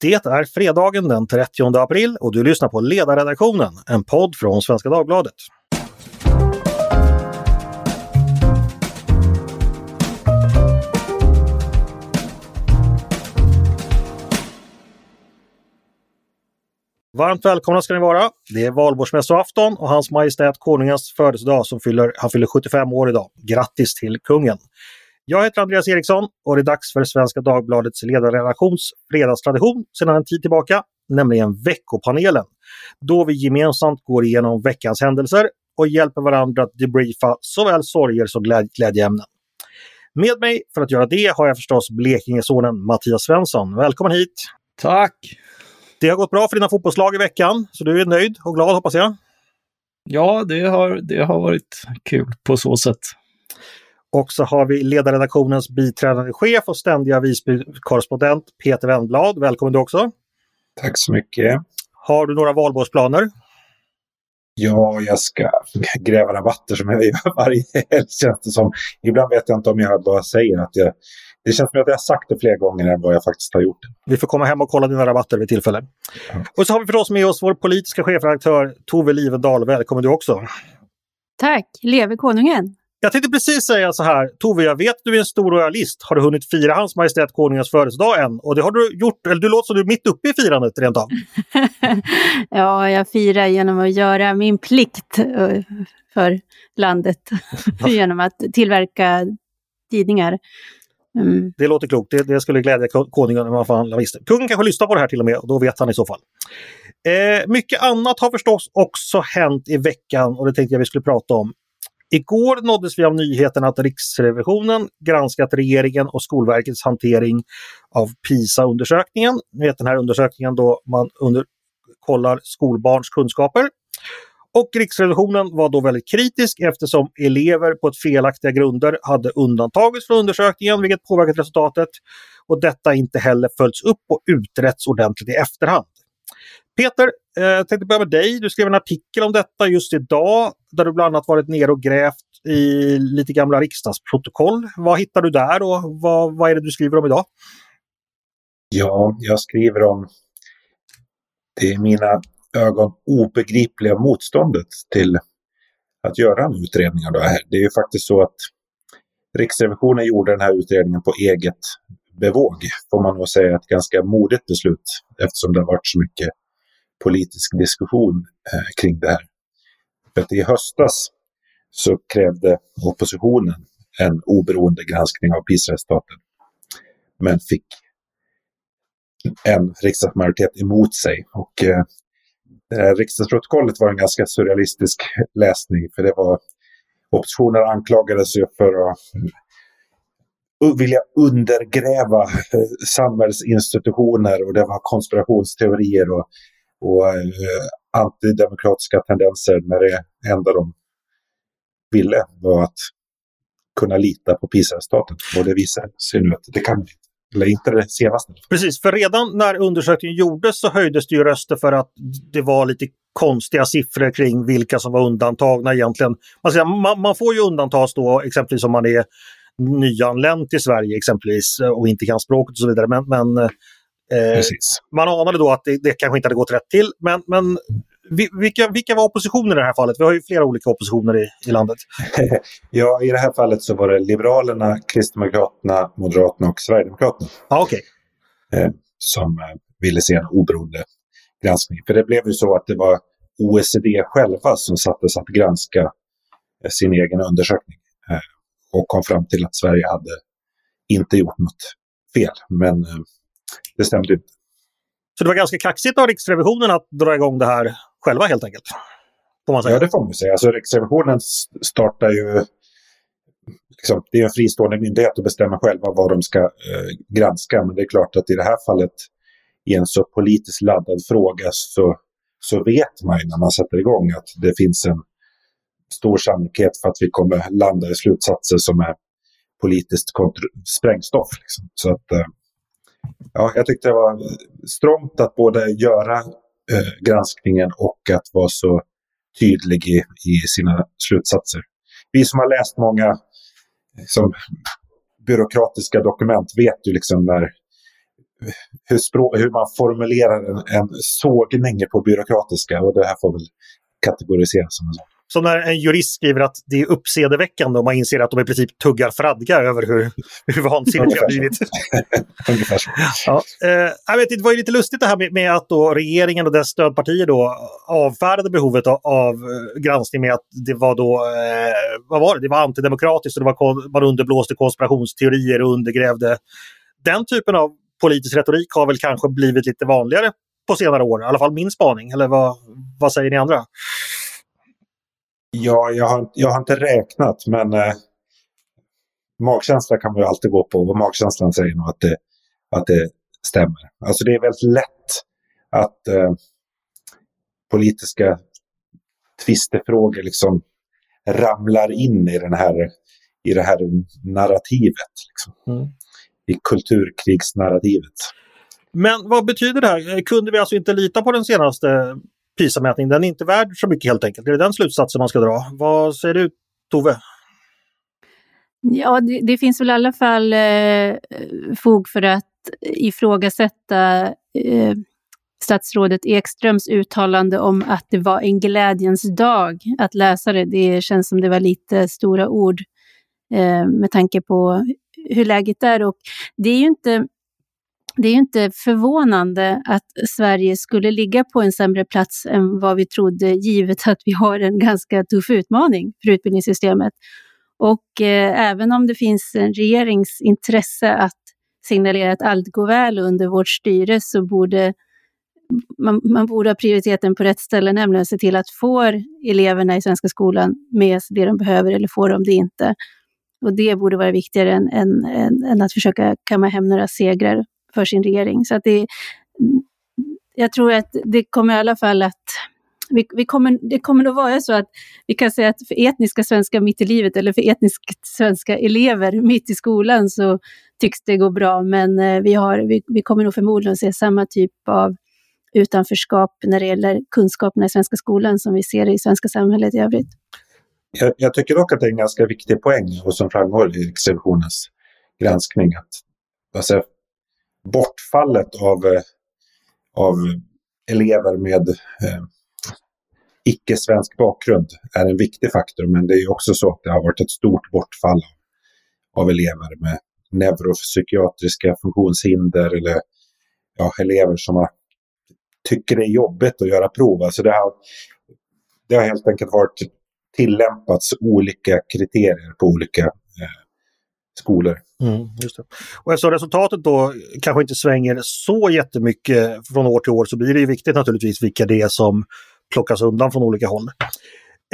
Det är fredagen den 30 april och du lyssnar på Ledarredaktionen, en podd från Svenska Dagbladet. Varmt välkomna ska ni vara. Det är valborgsmässoafton och Hans Majestät Konungens födelsedag som fyller, han fyller 75 år idag. Grattis till kungen! Jag heter Andreas Eriksson och det är dags för Svenska Dagbladets ledarredaktions fredagstradition sedan en tid tillbaka, nämligen veckopanelen. Då vi gemensamt går igenom veckans händelser och hjälper varandra att debriefa såväl sorger som glädjeämnen. Med mig för att göra det har jag förstås Blekingesonen Mattias Svensson. Välkommen hit! Tack! Det har gått bra för dina fotbollslag i veckan, så du är nöjd och glad hoppas jag? Ja, det har, det har varit kul på så sätt. Och så har vi ledarredaktionens biträdande chef och ständiga Visby-korrespondent Peter Wennblad. Välkommen du också! Tack så mycket! Har du några valborgsplaner? Ja, jag ska gräva rabatter som jag gör varje helg känns det som. Ibland vet jag inte om jag bara säger att jag... Det känns som att jag har sagt det fler gånger än vad jag faktiskt har gjort. Vi får komma hem och kolla dina rabatter vid tillfälle. Ja. Och så har vi förstås med oss vår politiska chefredaktör Tove Livendal. Välkommen du också! Tack! Leve konungen! Jag tänkte precis säga så här, Tove, jag vet att du är en stor royalist. Har du hunnit fira Hans Majestät Konungens födelsedag än? Och det har du gjort, eller du låter som du är mitt uppe i firandet rent av. ja, jag firar genom att göra min plikt eh, för landet. genom att tillverka tidningar. Mm. Det låter klokt. Det, det skulle glädja konungen om visste. Kungen kanske lyssnar på det här till och med och då vet han i så fall. Eh, mycket annat har förstås också hänt i veckan och det tänkte jag vi skulle prata om. Igår nåddes vi av nyheten att Riksrevisionen granskat regeringen och Skolverkets hantering av PISA-undersökningen. Ni vet den här undersökningen då man under, kollar skolbarns kunskaper. Och Riksrevisionen var då väldigt kritisk eftersom elever på ett felaktiga grunder hade undantagits från undersökningen vilket påverkat resultatet. Och detta inte heller följts upp och utretts ordentligt i efterhand. Peter, eh, jag tänkte börja med dig. Du skrev en artikel om detta just idag där du bland annat varit ner och grävt i lite gamla riksdagsprotokoll. Vad hittar du där och vad, vad är det du skriver om idag? Ja, jag skriver om det är mina ögon obegripliga motståndet till att göra en utredning av det här. Det är ju faktiskt så att Riksrevisionen gjorde den här utredningen på eget bevåg, får man nog säga, ett ganska modigt beslut eftersom det har varit så mycket politisk diskussion eh, kring det här. För att i höstas så krävde oppositionen en oberoende granskning av PISA-resultaten. Men fick en riksdagsmajoritet emot sig. Och eh, det här riksdagsprotokollet var en ganska surrealistisk läsning för det var oppositionen anklagades ju för att vilja undergräva eh, samhällsinstitutioner och det var konspirationsteorier och och eh, antidemokratiska tendenser när det enda de ville var att kunna lita på PISA-resultaten. Och det visar sig nu att det kan bli... Eller inte det senaste. Precis, för redan när undersökningen gjordes så höjdes det ju röster för att det var lite konstiga siffror kring vilka som var undantagna egentligen. Man, man får ju undantas då exempelvis om man är nyanländ till Sverige exempelvis och inte kan språket och så vidare. Men, men Eh, man anade då att det, det kanske inte hade gått rätt till. Men, men vilka, vilka var oppositionen i det här fallet? Vi har ju flera olika oppositioner i, i landet. ja, i det här fallet så var det Liberalerna, Kristdemokraterna, Moderaterna och Sverigedemokraterna. Ah, okay. eh, som eh, ville se en oberoende granskning. För det blev ju så att det var OECD själva som sattes att granska eh, sin egen undersökning eh, och kom fram till att Sverige hade inte gjort något fel. Men eh, det stämde inte. Så det var ganska kaxigt av Riksrevisionen att dra igång det här själva helt enkelt? Får man säga. Ja, det får man säga. Alltså, Riksrevisionen startar ju... Liksom, det är en fristående myndighet att bestämma själva vad de ska eh, granska. Men det är klart att i det här fallet, i en så politiskt laddad fråga, så, så vet man ju när man sätter igång att det finns en stor sannolikhet för att vi kommer landa i slutsatser som är politiskt sprängstoff. Liksom. Så att, eh, ja, jag tyckte det var strångt att både göra eh, granskningen och att vara så tydlig i, i, sina slutsatser. Vi som har läst många liksom, byråkratiska dokument vet ju liksom när hur, språk, hur man formulerar en, en sågning på byråkratiska och det här får väl kategoriseras som en sån. Som när en jurist skriver att det är uppsedeväckande och man inser att de i princip tuggar fradga över hur, hur vansinnigt det har blivit. Ja, eh, jag vet, det var ju lite lustigt det här med, med att då regeringen och dess stödpartier då avfärdade behovet av, av eh, granskning med att det var då, eh, vad var det, det var antidemokratiskt och det var, man underblåste konspirationsteorier och undergrävde den typen av politisk retorik har väl kanske blivit lite vanligare på senare år, i alla fall min spaning. Eller vad, vad säger ni andra? Ja, jag har, jag har inte räknat, men eh, magkänsla kan man ju alltid gå på och magkänslan säger nog att det, att det stämmer. Alltså det är väldigt lätt att eh, politiska tvistefrågor liksom ramlar in i, den här, i det här narrativet. Liksom. Mm. I kulturkrigsnarrativet. Men vad betyder det här? Kunde vi alltså inte lita på den senaste PISA-mätningen? Den är inte värd så mycket helt enkelt. Är det den slutsatsen man ska dra? Vad säger du Tove? Ja, det, det finns väl i alla fall eh, fog för att ifrågasätta eh, statsrådet Ekströms uttalande om att det var en glädjens dag att läsa det. Det känns som det var lite stora ord eh, med tanke på hur läget är. Och det är ju inte det är inte förvånande att Sverige skulle ligga på en sämre plats än vad vi trodde, givet att vi har en ganska tuff utmaning för utbildningssystemet. Och eh, även om det finns en regeringsintresse att signalera att allt går väl under vårt styre så borde man, man borde ha prioriteten på rätt ställe, nämligen se till att få eleverna i svenska skolan med sig det de behöver eller får de det inte. Och det borde vara viktigare än, än, än, än att försöka kamma hem några segrar för sin regering. Så att det, jag tror att det kommer i alla fall att vi, vi kommer, det kommer nog vara så att vi kan säga att för etniska svenskar mitt i livet eller för etniskt svenska elever mitt i skolan så tycks det gå bra. Men eh, vi, har, vi, vi kommer nog förmodligen se samma typ av utanförskap när det gäller kunskaperna i svenska skolan som vi ser i svenska samhället i övrigt. Jag, jag tycker dock att det är en ganska viktig poäng och som framgår i Riksrevisionens granskning att alltså, bortfallet av, eh, av elever med eh, icke-svensk bakgrund är en viktig faktor, men det är också så att det har varit ett stort bortfall av elever med neuropsykiatriska funktionshinder eller ja, elever som har, tycker det är jobbigt att göra prov. Alltså det, har, det har helt enkelt varit tillämpats olika kriterier på olika skolor. Mm, just det. Och eftersom resultatet då kanske inte svänger så jättemycket från år till år så blir det ju viktigt naturligtvis vilka det är som plockas undan från olika håll.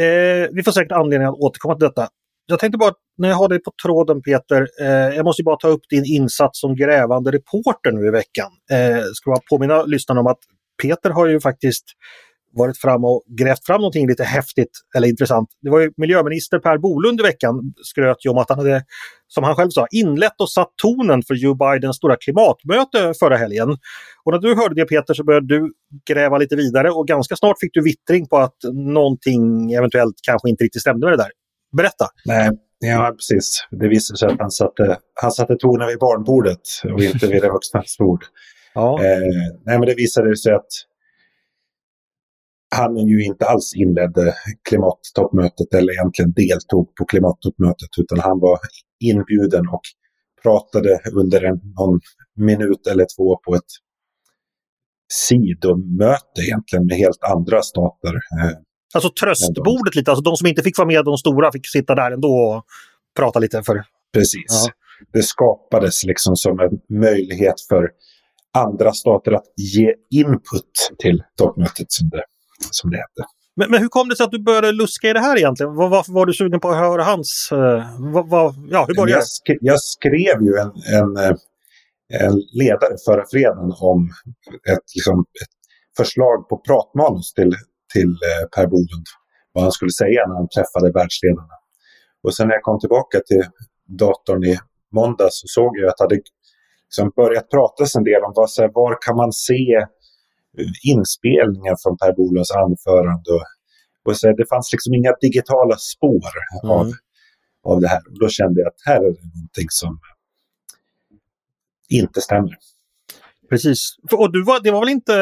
Eh, vi får säkert anledning att återkomma till detta. Jag tänkte bara, när jag har dig på tråden Peter, eh, jag måste bara ta upp din insats som grävande reporter nu i veckan. Eh, ska bara påminna lyssnarna om att Peter har ju faktiskt varit fram och grävt fram någonting lite häftigt eller intressant. Det var ju miljöminister Per Bolund i veckan skröt ju om att han hade, som han själv sa, inlett och satt tonen för Joe Bidens stora klimatmöte förra helgen. Och när du hörde det Peter så började du gräva lite vidare och ganska snart fick du vittring på att någonting eventuellt kanske inte riktigt stämde med det där. Berätta! Nej, ja precis. Det visade sig att han satte, han satte tonen vid barnbordet och inte vid det vuxnas bord. Ja. Eh, nej, men det visade sig att han ju inte alls inledde klimattoppmötet eller egentligen deltog på klimattoppmötet utan han var inbjuden och pratade under en, någon minut eller två på ett sidomöte egentligen med helt andra stater. Eh, alltså tröstbordet lite, alltså de som inte fick vara med, de stora, fick sitta där ändå och prata lite för... Precis. Ja. Det skapades liksom som en möjlighet för andra stater att ge input till toppmötet som det som det hette. Men, men, hur kom det sig att du började luska i det här egentligen? Var, varför var du sugen på att höra hans... Uh, vad, vad, ja, hur började jag, sk jag skrev ju en, en, eh, en, ledare förra fredagen om ett, liksom, ett förslag på pratmanus till, till uh, Per Bolund. Vad han skulle säga när han träffade världsledarna. Och sen när jag kom tillbaka till datorn i måndags så såg jag att det hade liksom börjat pratas en del om vad, så här, var kan man se inspelningar från Per Bolunds anförande. Och, och så, det fanns liksom inga digitala spår mm. av, av det här. Och då kände jag att här är det någonting som inte stämmer. Precis. Och du var, det var väl inte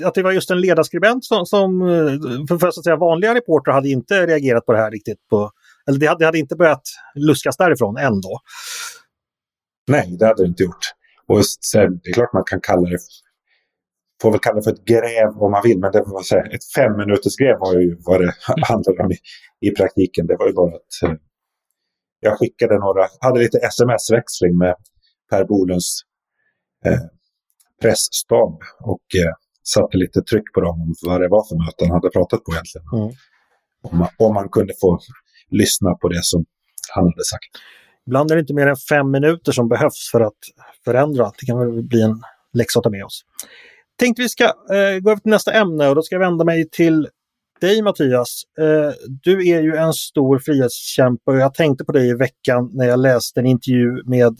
eh, att det var just en ledarskribent som, som för, för, att säga vanliga reportrar hade inte reagerat på det här riktigt. På, eller det hade, det hade inte börjat luskas därifrån ändå. Nej, det hade det inte gjort. Och sen, det är klart man kan kalla det får väl kalla det för ett gräv om man vill, men det var så här, ett fem minuters gräv var ju vad det handlade om i, i praktiken. Det var ju bara att eh, jag skickade några, hade lite sms-växling med Per Bolunds eh, pressstab och eh, satte lite tryck på dem om vad det var för möte han hade pratat på egentligen. Mm. Om, man, om man kunde få lyssna på det som han hade sagt. Ibland är det inte mer än fem minuter som behövs för att förändra. Det kan väl bli en läxa att ta med oss. Tänkte vi ska eh, gå över till nästa ämne och då ska jag vända mig till dig Mattias. Eh, du är ju en stor frihetskämpe och jag tänkte på dig i veckan när jag läste en intervju med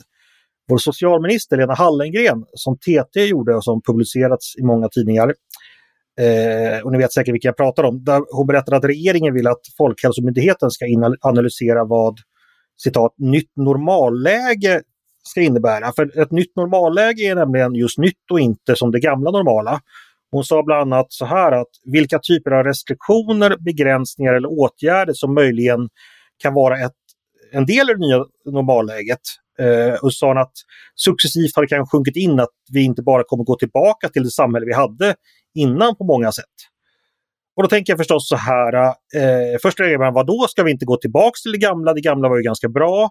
vår socialminister Lena Hallengren som TT gjorde och som publicerats i många tidningar. Eh, och ni vet säkert vilka jag pratar om. Där hon berättade att regeringen vill att Folkhälsomyndigheten ska analysera vad citat, nytt normalläge ska innebära. För ett nytt normalläge är nämligen just nytt och inte som det gamla normala. Hon sa bland annat så här att vilka typer av restriktioner, begränsningar eller åtgärder som möjligen kan vara ett, en del i det nya normalläget. Eh, och sa att successivt har det kanske sjunkit in att vi inte bara kommer gå tillbaka till det samhälle vi hade innan på många sätt. Och då tänker jag förstås så här, eh, först reagerar man, då ska vi inte gå tillbaka till det gamla? Det gamla var ju ganska bra.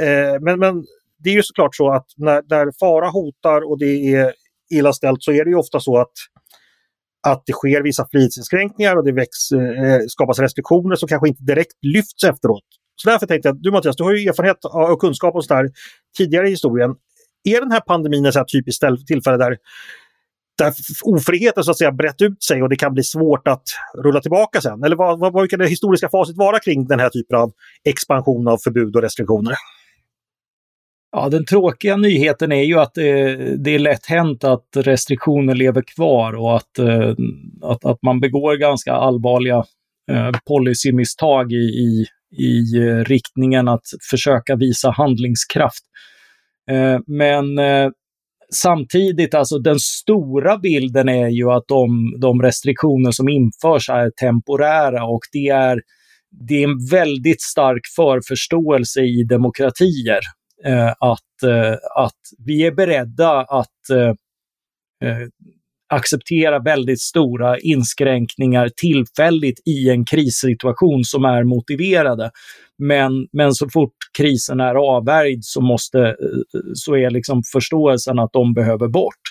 Eh, men, men det är ju såklart så att när, när fara hotar och det är illa ställt så är det ju ofta så att, att det sker vissa frihetsinskränkningar och det väcks, eh, skapas restriktioner som kanske inte direkt lyfts efteråt. Så därför tänkte jag, du Mattias, du har ju erfarenhet och kunskap om sådär tidigare i historien. Är den här pandemin ett typiskt tillfälle där, där ofriheten så att säga brett ut sig och det kan bli svårt att rulla tillbaka sen? Eller vad, vad, vad kan det historiska facit vara kring den här typen av expansion av förbud och restriktioner? Ja, den tråkiga nyheten är ju att det, det är lätt hänt att restriktioner lever kvar och att, eh, att, att man begår ganska allvarliga eh, policymisstag i, i, i eh, riktningen att försöka visa handlingskraft. Eh, men eh, samtidigt, alltså den stora bilden är ju att de, de restriktioner som införs är temporära och det är, det är en väldigt stark förförståelse i demokratier Eh, att, eh, att vi är beredda att eh, eh, acceptera väldigt stora inskränkningar tillfälligt i en krissituation som är motiverade. Men, men så fort krisen är avvärjd så, måste, eh, så är liksom förståelsen att de behöver bort.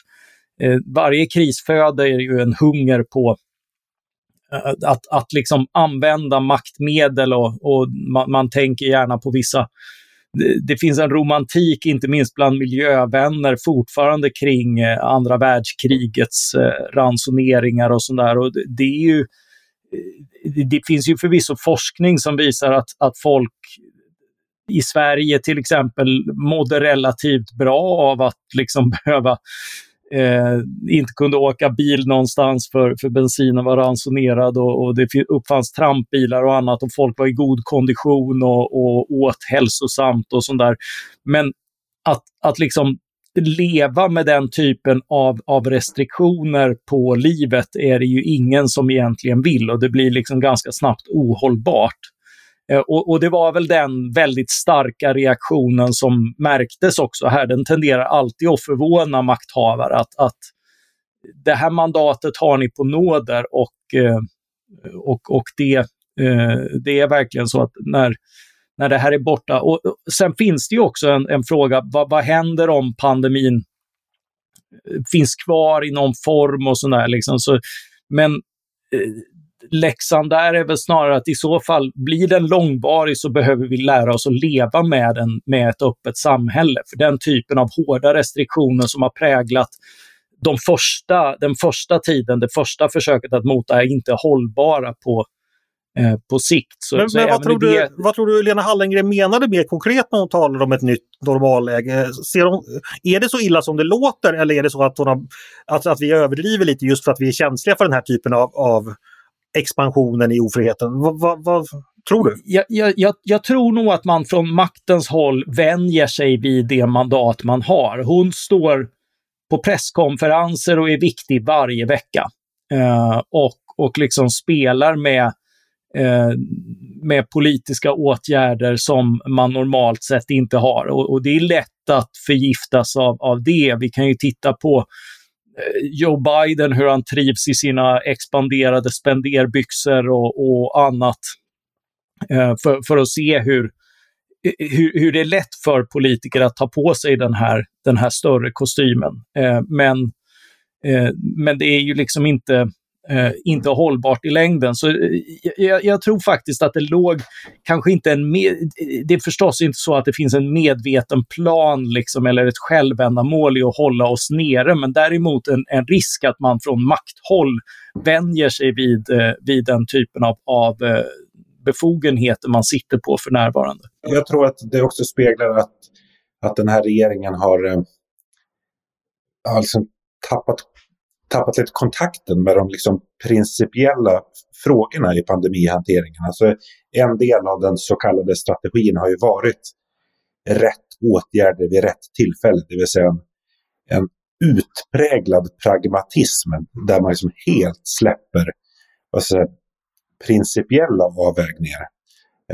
Eh, varje kris föder ju en hunger på att, att liksom använda maktmedel och, och man, man tänker gärna på vissa det, finns en romantik, inte minst bland miljövänner, fortfarande kring eh, andra världskrigets eh, ransoneringar och sådär. Och det, är ju eh, det finns ju förvisso forskning som visar att, att folk i Sverige till exempel mådde relativt bra av att liksom behöva eh, inte kunde åka bil någonstans för, för bensinen var ransonerad och, och det uppfanns trampbilar och annat och folk var i god kondition och, och åt hälsosamt och sånt där. Men att, att liksom leva med den typen av, av restriktioner på livet är det ju ingen som egentligen vill och det blir liksom ganska snabbt ohållbart. Eh, och, och, det var väl den väldigt starka reaktionen som märktes också här. Den tenderar alltid att förvåna makthavare att, att det här mandatet har ni på nåder och, eh, och, och det, eh, det är verkligen så att när, när det här är borta. Och, sen finns det ju också en, en fråga, vad, vad händer om pandemin finns kvar i någon form och sådär. Liksom. Så, men läxan där är väl snarare att i så fall, blir den långvarig så behöver vi lära oss att leva med den med ett öppet samhälle. För den typen av hårda restriktioner som har präglat de första, den första tiden, det första försöket att mota är inte hållbara på, eh, på sikt. Så, men, så men vad, tror det... du, vad tror du Lena Hallengren menade mer konkret när hon talade om ett nytt normalläge? Ser hon, är det så illa som det låter eller är det så att, hon har, att, att vi överdriver lite just för att vi är känsliga för den här typen av, av expansionen i ofriheten. Vad, vad, vad tror du? Jag, jag, jag, tror nog att man från maktens håll vänjer sig vid det mandat man har. Hon står på presskonferenser och är viktig varje vecka. Eh, och, och liksom spelar med, eh, med politiska åtgärder som man normalt sett inte har. Och, och, det är lätt att förgiftas av, av det. Vi kan ju titta på Joe Biden, hur han trivs i sina expanderade spenderbyxor och, och annat. Eh, för, för att se hur, hur, hur, det är lätt för politiker att ta på sig den här, den här större kostymen. Eh, men, eh, men det är ju liksom inte, eh, inte hållbart i längden. Så eh, jag, jag, tror faktiskt att det låg kanske inte en... Med, det är förstås inte så att det finns en medveten plan liksom, eller ett självändamål i att hålla oss nere, men däremot en, en risk att man från makthåll vänjer sig vid, eh, vid den typen av, av eh, befogenheter man sitter på för närvarande. Jag tror att det också speglar att, att den här regeringen har, eh, alltså tappat, tappat lite kontakten med de liksom principiella frågorna i pandemihanteringen. Alltså en del av den så kallade strategin har ju varit rätt åtgärder vid rätt tillfälle, det vill säga en, en utpräglad pragmatism där man liksom helt släpper alltså, principiella avvägningar.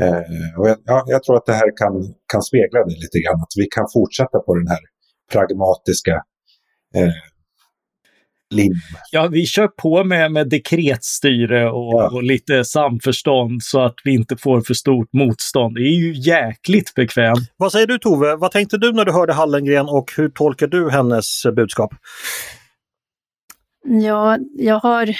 Eh, och jag, ja, jag tror att det här kan, kan spegla det lite grann, att vi kan fortsätta på den här pragmatiska eh, linjen. Ja, vi kör på med, med dekretstyre och, ja. och, lite samförstånd så att vi inte får för stort motstånd. Det är ju jäkligt bekvämt. Vad säger du Tove? Vad tänkte du när du hörde Hallengren och hur tolkar du hennes budskap? Ja, jag har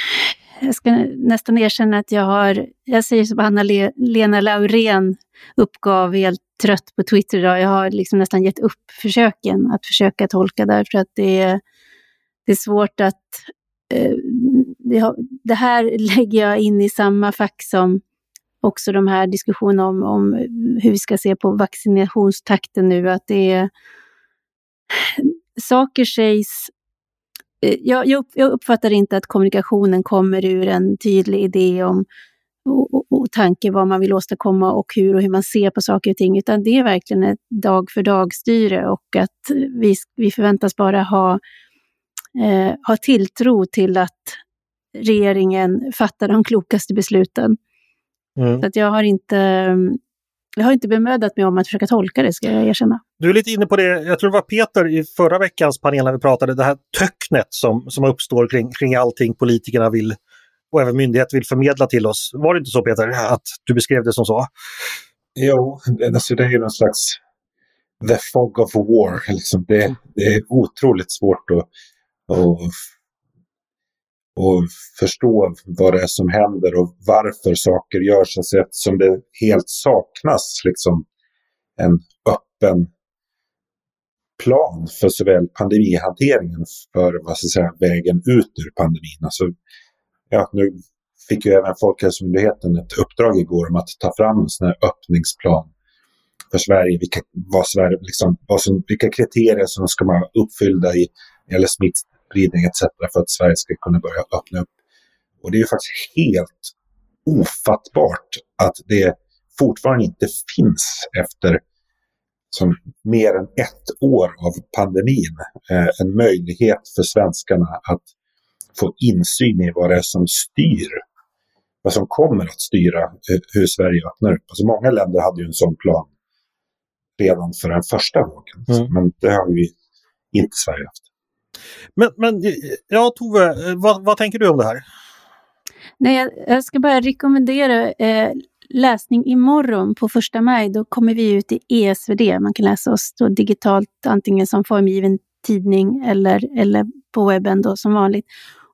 jag ska nästan erkänna att jag har, jag säger som Anna-Lena Laurén uppgav helt trött på Twitter idag, jag har liksom nästan gett upp försöken att försöka tolka därför att det är, det är svårt att... Eh, det, det, här lägger jag in i samma fack som också de här diskussionerna om, om hur vi ska se på vaccinationstakten nu, att det är saker sägs Eh, jag, jag uppfattar inte att kommunikationen kommer ur en tydlig idé om och, och, och tanke vad man vill åstadkomma och hur och hur man ser på saker och ting, utan det är verkligen ett dag för dag-styre och att vi, vi förväntas bara ha, eh, ha tilltro till att regeringen fattar de klokaste besluten. Mm. Så att jag har inte jag har inte bemödat mig om att försöka tolka det, ska jag erkänna. Du är lite inne på det, jag tror det var Peter i förra veckans panel när vi pratade, det här töcknet som, som uppstår kring, kring allting politikerna vill och även myndigheter vill förmedla till oss. Var det inte så Peter, att du beskrev det som så? Jo, alltså det är ju någon slags the fog of war. Liksom det, det är otroligt svårt att, och, och förstå vad det är som händer och varför saker görs. Alltså eftersom det helt saknas liksom en öppen plan för såväl pandemihanteringen för vad ska säga, vägen ut ur pandemin. Alltså, ja, nu fick ju även Folkhälsomyndigheten ett uppdrag igår om att ta fram en sån här öppningsplan för Sverige. Vilka, vad Sverige liksom, vad som, vilka kriterier som ska vara uppfyllda i eller smitt, spridning etc. för att Sverige ska kunna börja öppna upp. Och det är ju faktiskt helt ofattbart att det fortfarande inte finns efter som mer än ett år av pandemin eh, en möjlighet för svenskarna att få insyn i vad det är som styr, vad som kommer att styra eh, hur Sverige öppnar upp. Alltså många länder hade ju en sån plan redan för den första vågen, mm. men det har vi inte Sverige haft. Men, men ja, Tove, eh, vad, vad tänker du om det här? Nej, jag, jag ska bara rekommendera eh, läsning imorgon på första maj. Då kommer vi ut i ESVD. Man kan läsa oss då digitalt, antingen som formgiven tidning eller, eller på webben då, som vanligt.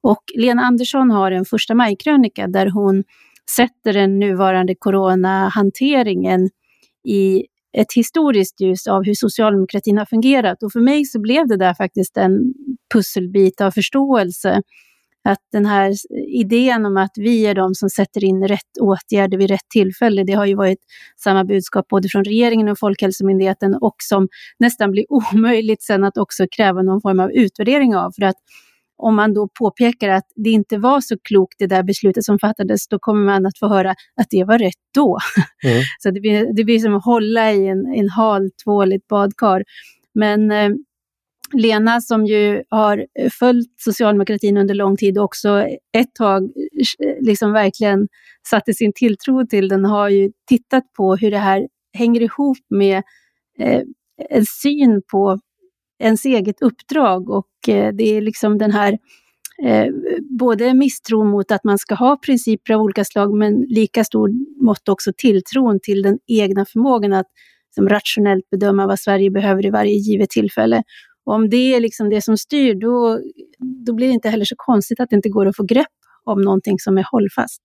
Och Lena Andersson har en första maj-krönika där hon sätter den nuvarande coronahanteringen i ett historiskt ljus av hur socialdemokratin har fungerat. Och för mig så blev det där faktiskt en pusselbit av förståelse. Att den här idén om att vi är de som sätter in rätt åtgärder vid rätt tillfälle, det har ju varit samma budskap både från regeringen och Folkhälsomyndigheten och som nästan blir omöjligt sen att också kräva någon form av utvärdering av. För att om man då påpekar att det inte var så klokt det där beslutet som fattades, då kommer man att få höra att det var rätt då. Mm. så det blir, det blir som att hålla i en, en hal tvål i ett badkar. Men eh, Lena som ju har eh, följt socialdemokratin under lång tid och också ett tag eh, liksom verkligen satte sin tilltro till den, har ju tittat på hur det här hänger ihop med eh, en syn på ens eget uppdrag och eh, det är liksom den här eh, både misstron mot att man ska ha principer av olika slag men lika stor mått också tilltron till den egna förmågan att liksom, rationellt bedöma vad Sverige behöver i varje givet tillfälle. Och om det är liksom det som styr, då, då blir det inte heller så konstigt att det inte går att få grepp om någonting som är hållfast.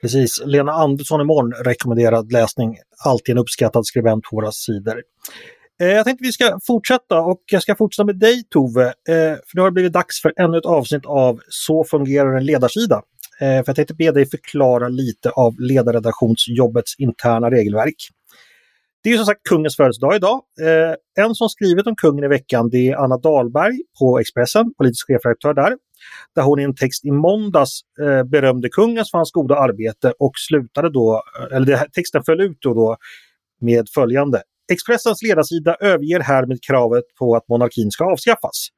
Precis. Lena Andersson imorgon rekommenderad läsning. Alltid en uppskattad skribent på våra sidor. Eh, jag tänkte vi ska fortsätta och jag ska fortsätta med dig Tove. Eh, för det har blivit dags för ännu ett avsnitt av Så fungerar en ledarsida. Eh, för jag tänkte be dig förklara lite av ledarredaktionsjobbets interna regelverk. Det är som sagt kungens födelsedag idag. Eh, en som skrivit om kungen i veckan det är Anna Dahlberg på Expressen, politisk chefredaktör där. Där hon i en text i måndags eh, berömde kungen för hans goda arbete och slutade då, eh, eller det, texten föll ut då, då med följande. Expressens ledarsida överger härmed kravet på att monarkin ska avskaffas.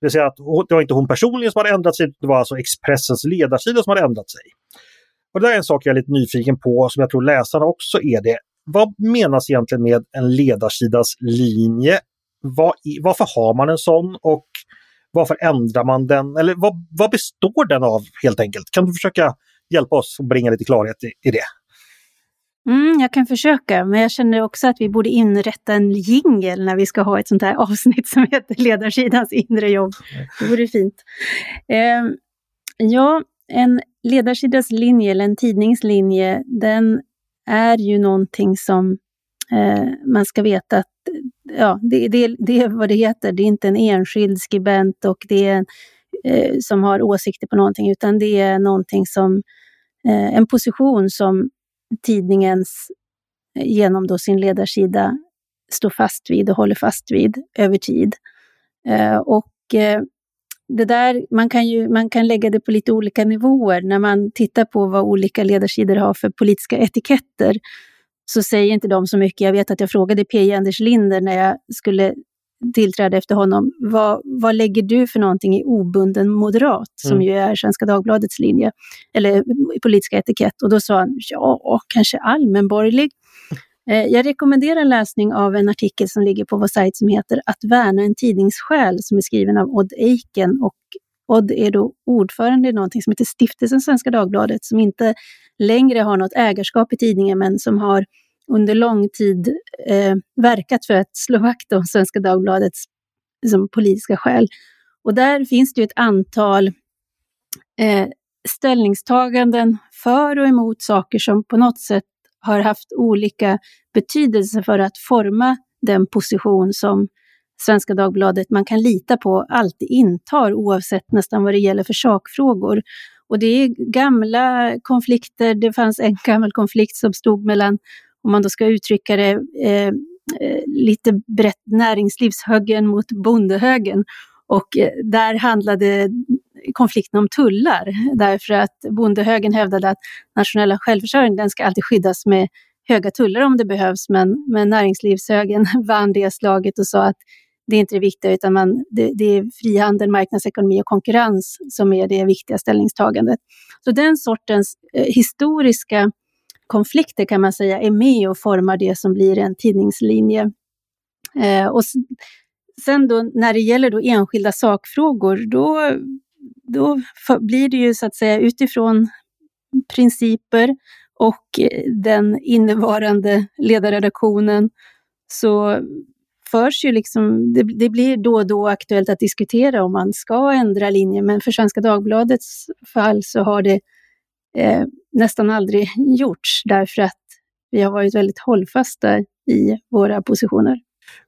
Det vill säga att det var inte hon personligen som hade ändrat sig, det var alltså Expressens ledarsida som hade ändrat sig. Och det där är en sak jag är lite nyfiken på, som jag tror läsarna också är det vad menas egentligen med en ledarsidas linje? Vad, varför har man en sån och varför ändrar man den? Eller vad, vad består den av helt enkelt? Kan du försöka hjälpa oss att bringa lite klarhet i, i det? Mm, jag kan försöka, men jag känner också att vi borde inrätta en jingel när vi ska ha ett sånt här avsnitt som heter Ledarsidans inre jobb. Det vore fint. Eh, ja, en ledarsidas linje, eller en tidningslinje, den är ju någonting som eh, man ska veta att ja, det, det, det är vad det heter. Det är inte en enskild skribent och det är en, eh, som har åsikter på någonting, utan det är någonting som eh, en position som tidningens eh, genom då sin ledarsida står fast vid och håller fast vid över tid. Eh, och eh, det där, man kan, ju, man kan lägga det på lite olika nivåer. När man tittar på vad olika ledarsidor har för politiska etiketter så säger inte de så mycket. Jag vet att jag frågade P. Anders Linder när jag skulle tillträda efter honom. Vad, vad lägger du för någonting i obunden moderat, som mm. ju är Svenska Dagbladets linje, eller politiska etikett? Och då sa han, ja, kanske allmänborgerlig. Eh, jag rekommenderar läsning av en artikel som ligger på vår sajt som heter Att värna en tidningssjäl som är skriven av Odd Eiken. Och Odd är då ordförande i någonting som heter Stiftelsen Svenska Dagbladet som inte längre har något ägarskap i tidningen men som har under lång tid eh, verkat för att slå vakt om Svenska Dagbladets liksom, politiska själ. Och där finns det ett antal eh, ställningstaganden för och emot saker som på något sätt har haft olika betydelse för att forma den position som Svenska Dagbladet man kan lita på alltid intar oavsett nästan vad det gäller för sakfrågor. Och det är gamla konflikter, det fanns en gammal konflikt som stod mellan, om man då ska uttrycka det eh, eh lite brett, näringslivshögern mot bondehögern. Och eh, där handlade konflikten om tullar, därför att bondehögern hävdade att nationella självförsörjningen ska alltid skyddas med höga tullar om det behövs, men, men näringslivshögern vann det slaget och sa att det är inte det viktiga, utan man, det, det, är frihandel, marknadsekonomi och konkurrens som är det viktiga ställningstagandet. Så den sortens eh, historiska konflikter kan man säga är med och formar det som blir en tidningslinje. Eh, och sen då när det gäller då enskilda sakfrågor, då då blir det ju så att säga utifrån principer och eh, den innevarande ledarredaktionen så förs ju liksom, det, det, blir då och då aktuellt att diskutera om man ska ändra linje, men för Svenska Dagbladets fall så har det eh, nästan aldrig gjorts, därför att vi har varit väldigt hållfasta i våra positioner.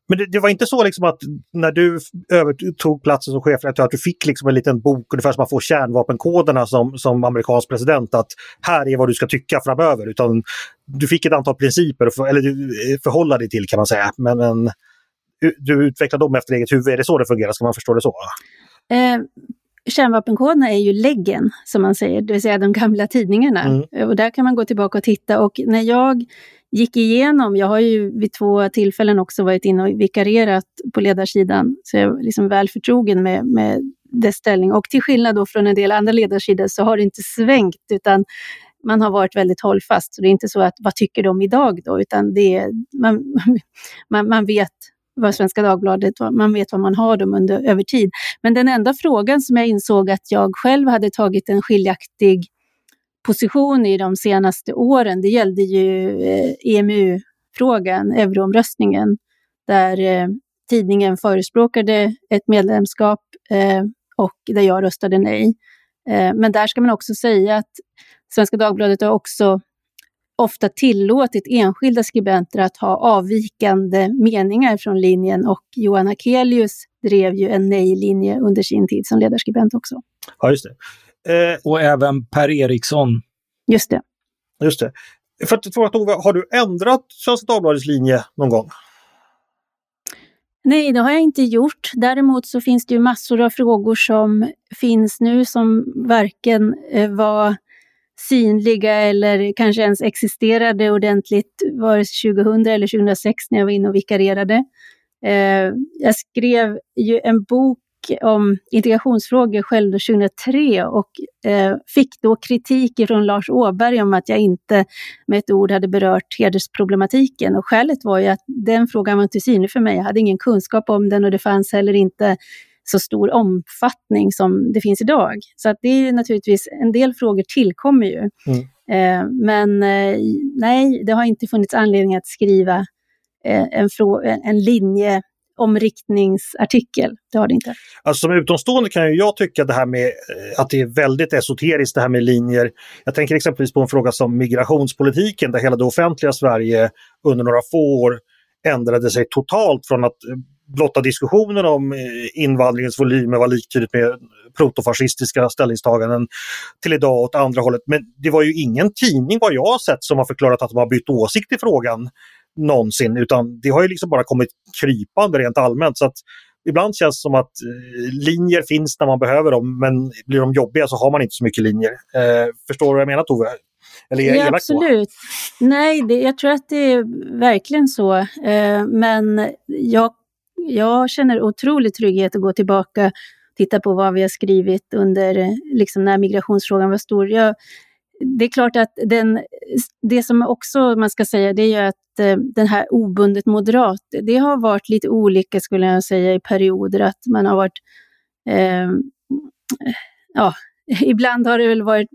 Men det, det, var inte så liksom att när du övertog platsen som chefredaktör att du fick liksom en liten bok, ungefär som man får kärnvapenkoderna som, som amerikansk president, att här är vad du ska tycka framöver. Utan du fick ett antal principer, för, eller eh, förhålla dig till kan man säga. Men, men du utvecklar dem efter eget huvud. Är det så det fungerar? Ska man förstå det så? Eh, kärnvapenkoderna är ju läggen, som man säger, det vill säga de gamla tidningarna. Mm. Och där kan man gå tillbaka och titta. Och när jag gick igenom, jag har ju vid två tillfällen också varit inne och vikarierat på ledarsidan, så jag är liksom väl förtrogen med, med dess ställning. Och till skillnad då från en del andra ledarsidor så har det inte svängt, utan man har varit väldigt hållfast. Så det är inte så att vad tycker de idag då, utan det är, man, man, man vet vad Svenska Dagbladet, man vet vad man har dem under, över tid. Men den enda frågan som jag insåg att jag själv hade tagit en skiljaktig position i de senaste åren, det gällde ju eh, EMU-frågan, euroomröstningen, där eh, tidningen förespråkade ett medlemskap eh, och där jag röstade nej. Eh, men där ska man också säga att Svenska Dagbladet har också ofta tillåtit enskilda skribenter att ha avvikande meningar från linjen och Johan Akelius drev ju en nej-linje under sin tid som ledarskribent också. Ja, just det. Eh, och även Per Eriksson. Just det. Just det. För att fråga Tove, har du ändrat Svenska Dagbladets linje någon gång? Nej, det har jag inte gjort. Däremot så finns det ju massor av frågor som finns nu som varken eh, var synliga eller kanske ens existerade ordentligt vare sig 2000 eller 2006 när jag var inne och vikarierade. Eh, jag skrev ju en bok om integrationsfrågor själv 2003 och eh, fick då kritik från Lars Åberg om att jag inte med ett ord hade berört hedersproblematiken. Och skälet var ju att den frågan var inte synlig för mig. Jag hade ingen kunskap om den och det fanns heller inte så stor omfattning som det finns idag. Så att det är naturligtvis, en del frågor tillkommer ju. Mm. Eh, men eh, nej, det har inte funnits anledning att skriva eh, en, en linje omriktningsartikel. Det har det inte. Alltså som utomstående kan jag tycka det här med att det är väldigt esoteriskt det här med linjer. Jag tänker exempelvis på en fråga som migrationspolitiken där hela det offentliga Sverige under några få år ändrade sig totalt från att blotta diskussionen om eh, invandringens volymer var liktydigt med protofascistiska ställningstaganden till idag åt andra hållet. Men det var ju ingen tidning vad jag har sett som har förklarat att de har bytt åsikt i frågan någonsin utan det har ju liksom bara kommit krypande rent allmänt. Så att ibland känns det som att eh, linjer finns när man behöver dem men blir de jobbiga så har man inte så mycket linjer. Eh, förstår du vad jag menar Tove? Eller är ja, absolut. På? Nej, det, jag tror att det är verkligen så. Eh, men jag jag känner otrolig trygghet att gå tillbaka och titta på vad vi har skrivit under, liksom när migrationsfrågan var stor. Jag, det är klart att den, det som också man ska säga, det är ju att eh, den här obundet moderat, det har varit lite olika skulle jag säga i perioder, att man har varit, eh, ja, ibland har det väl varit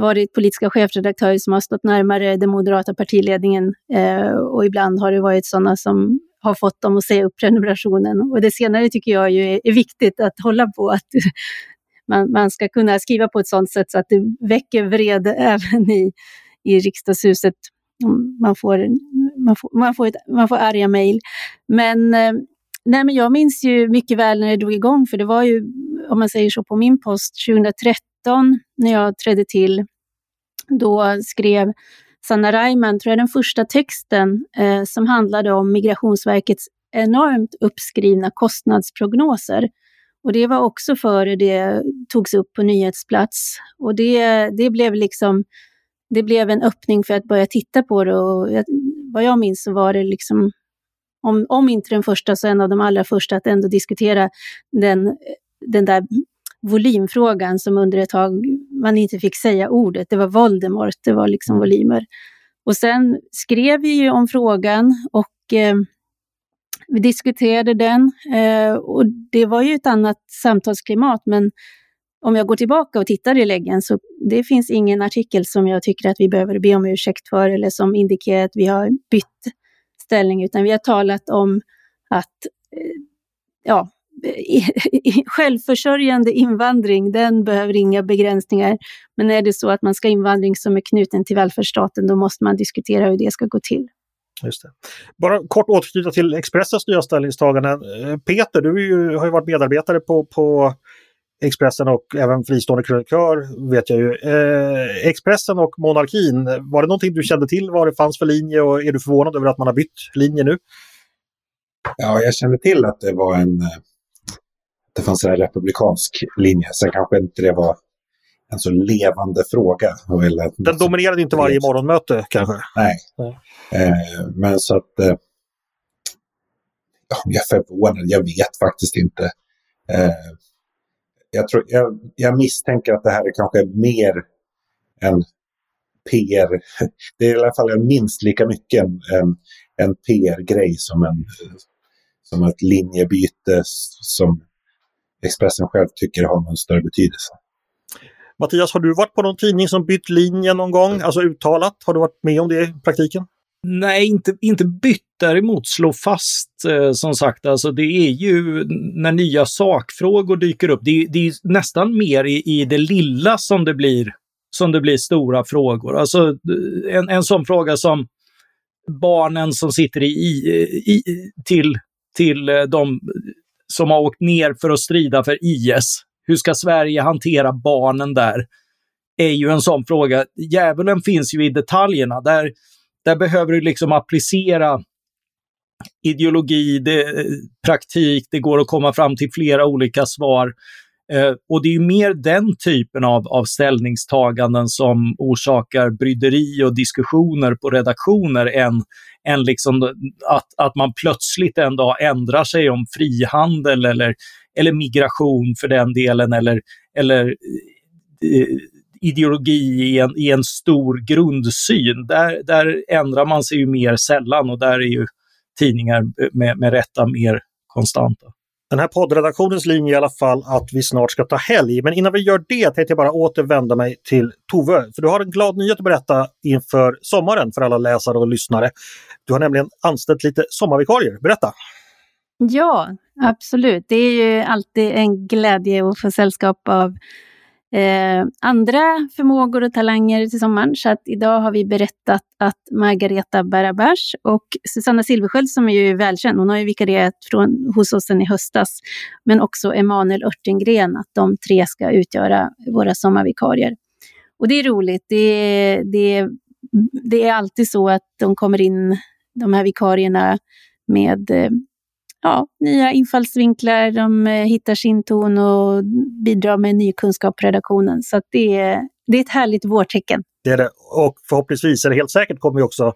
varit politiska chefredaktörer som har stått närmare den moderata partiledningen eh, och ibland har det varit sådana som har fått dem att säga upp prenumerationen. Och det senare tycker jag ju är, är viktigt att hålla på, att man, man, ska kunna skriva på ett sådant sätt så att det väcker vrede även i, i riksdagshuset. Mm, man får, man får, man får, ett, man får arga mejl. Men, eh, nej, men jag minns ju mycket väl när det drog igång, för det var ju, om man säger så, på min post 2013 när jag trädde till. Då skrev Sanna Reimann, tror jag, den första texten eh, som handlade om Migrationsverkets enormt uppskrivna kostnadsprognoser. Och det var också före det togs upp på nyhetsplats. Och det, det blev liksom, det blev en öppning för att börja titta på det. Och jag, vad jag minns så var det liksom, om, om inte den första så en av de allra första att ändå diskutera den, den där volymfrågan som under ett tag man inte fick säga ordet. Det var Voldemort, det var liksom mm. volymer. Och sen skrev vi ju om frågan och eh, vi diskuterade den. Eh, och det var ju ett annat samtalsklimat, men om jag går tillbaka och tittar i läggen så det finns ingen artikel som jag tycker att vi behöver be om ursäkt för eller som indikerar att vi har bytt ställning, utan vi har talat om att eh, ja, självförsörjande invandring, den behöver inga begränsningar. Men är det så att man ska invandring som är knuten till välfärdsstaten, då måste man diskutera hur det ska gå till. Just det. Bara kort återknyta till Expressens nya ställningstaganden. Eh, Peter, du ju, har ju varit medarbetare på, på Expressen och även fristående krönikör vet jag ju. Eh, Expressen och monarkin, var det någonting du kände till vad det fanns för linje och är du förvånad över att man har bytt linje nu? Ja, jag kände till att det var en det fanns en republikansk linje. Sen kanske inte det var en så levande fråga. Eller Den dominerade inte varje morgonmöte kanske? Nej. Nej. Eh, men så att... Eh, jag är förvånad, jag vet faktiskt inte. Eh, jag, tror, jag, jag, misstänker att det här är kanske mer en PR. Det är i alla fall minst lika mycket en, en, en PR-grej som, en, som ett linjebyte som Expressen själv tycker har någon större betydelse. Mattias, har du varit på någon tidning som bytt linje någon gång, alltså uttalat? Har du varit med om det i praktiken? Nej, inte, inte bytt. Däremot slå fast, eh, som sagt, alltså det är ju när nya sakfrågor dyker upp. Det, det är nästan mer i, i det lilla som det blir som det blir stora frågor. Alltså en, en sån fråga som barnen som sitter i, i, till, till eh, de som har åkt ner för att strida för IS. Hur ska Sverige hantera barnen där? är ju en sån fråga. Djävulen finns ju i detaljerna. Där, där behöver du liksom applicera ideologi, det, eh, praktik, det går att komma fram till flera olika svar. Eh, och det är mer den typen av, av ställningstaganden som orsakar bryderi och diskussioner på redaktioner än, än liksom att, att man plötsligt en dag ändrar sig om frihandel eller, eller migration för den delen eller, eller eh, ideologi i en, i en stor grundsyn. Där, där ändrar man sig ju mer sällan och där är ju tidningar med, med rätta mer konstanta. Den här poddredaktionens linje i alla fall att vi snart ska ta helg. Men innan vi gör det tänkte jag bara återvända mig till Tove. För du har en glad nyhet att berätta inför sommaren för alla läsare och lyssnare. Du har nämligen anställt lite sommarvikarier. Berätta! Ja, absolut. Det är ju alltid en glädje att få sällskap av eh, andra förmågor och talanger till sommaren. Så att idag har vi berättat att Margareta Barabash och Susanna Silversköld som är ju välkänd, hon har ju vikarierat från, hos oss sedan i höstas, men också Emanuel Örtengren, att de tre ska utgöra våra sommarvikarier. Och det är roligt. Det, det, det är alltid så att de kommer in, de här vikarierna, med eh, ja, nya infallsvinklar, de eh, hittar sin ton och bidrar med ny kunskap på redaktionen. Så det, är, det är ett härligt vårtecken. Det är det. Och förhoppningsvis, eller helt säkert, kommer vi också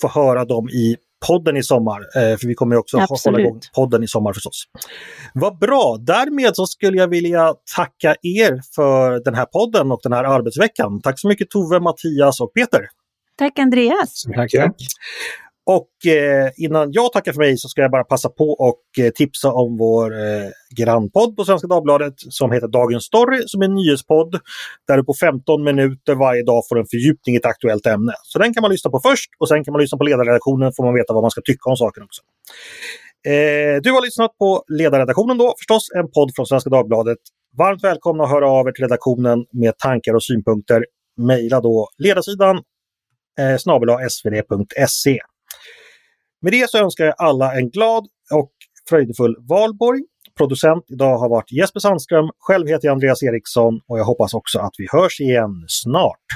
få höra dem i podden i sommar. Eh, för vi kommer också Absolut. hålla igång podden i sommar förstås. Vad bra! Därmed så skulle jag vilja tacka er för den här podden och den här arbetsveckan. Tack så mycket Tove, Mattias och Peter. Tack Andreas! Tack. Tack. Och eh, innan jag tackar för mig så ska jag bara passa på och eh, tipsa om vår eh, grannpodd på Svenska Dagbladet som heter Dagens Story som är en nyhetspodd där du på 15 minuter varje dag får en fördjupning i ett aktuellt ämne. Så den kan man lyssna på först och sen kan man lyssna på ledarredaktionen får man veta vad man ska tycka om saken också. Eh, du har lyssnat på Ledarredaktionen då förstås, en podd från Svenska Dagbladet. Varmt välkomna att höra av er till redaktionen med tankar och synpunkter. Mejla då ledarsidan eh, snabel svd.se. Med det så önskar jag alla en glad och fröjdefull valborg. Producent idag har varit Jesper Sandström. Själv heter jag Andreas Eriksson och jag hoppas också att vi hörs igen snart.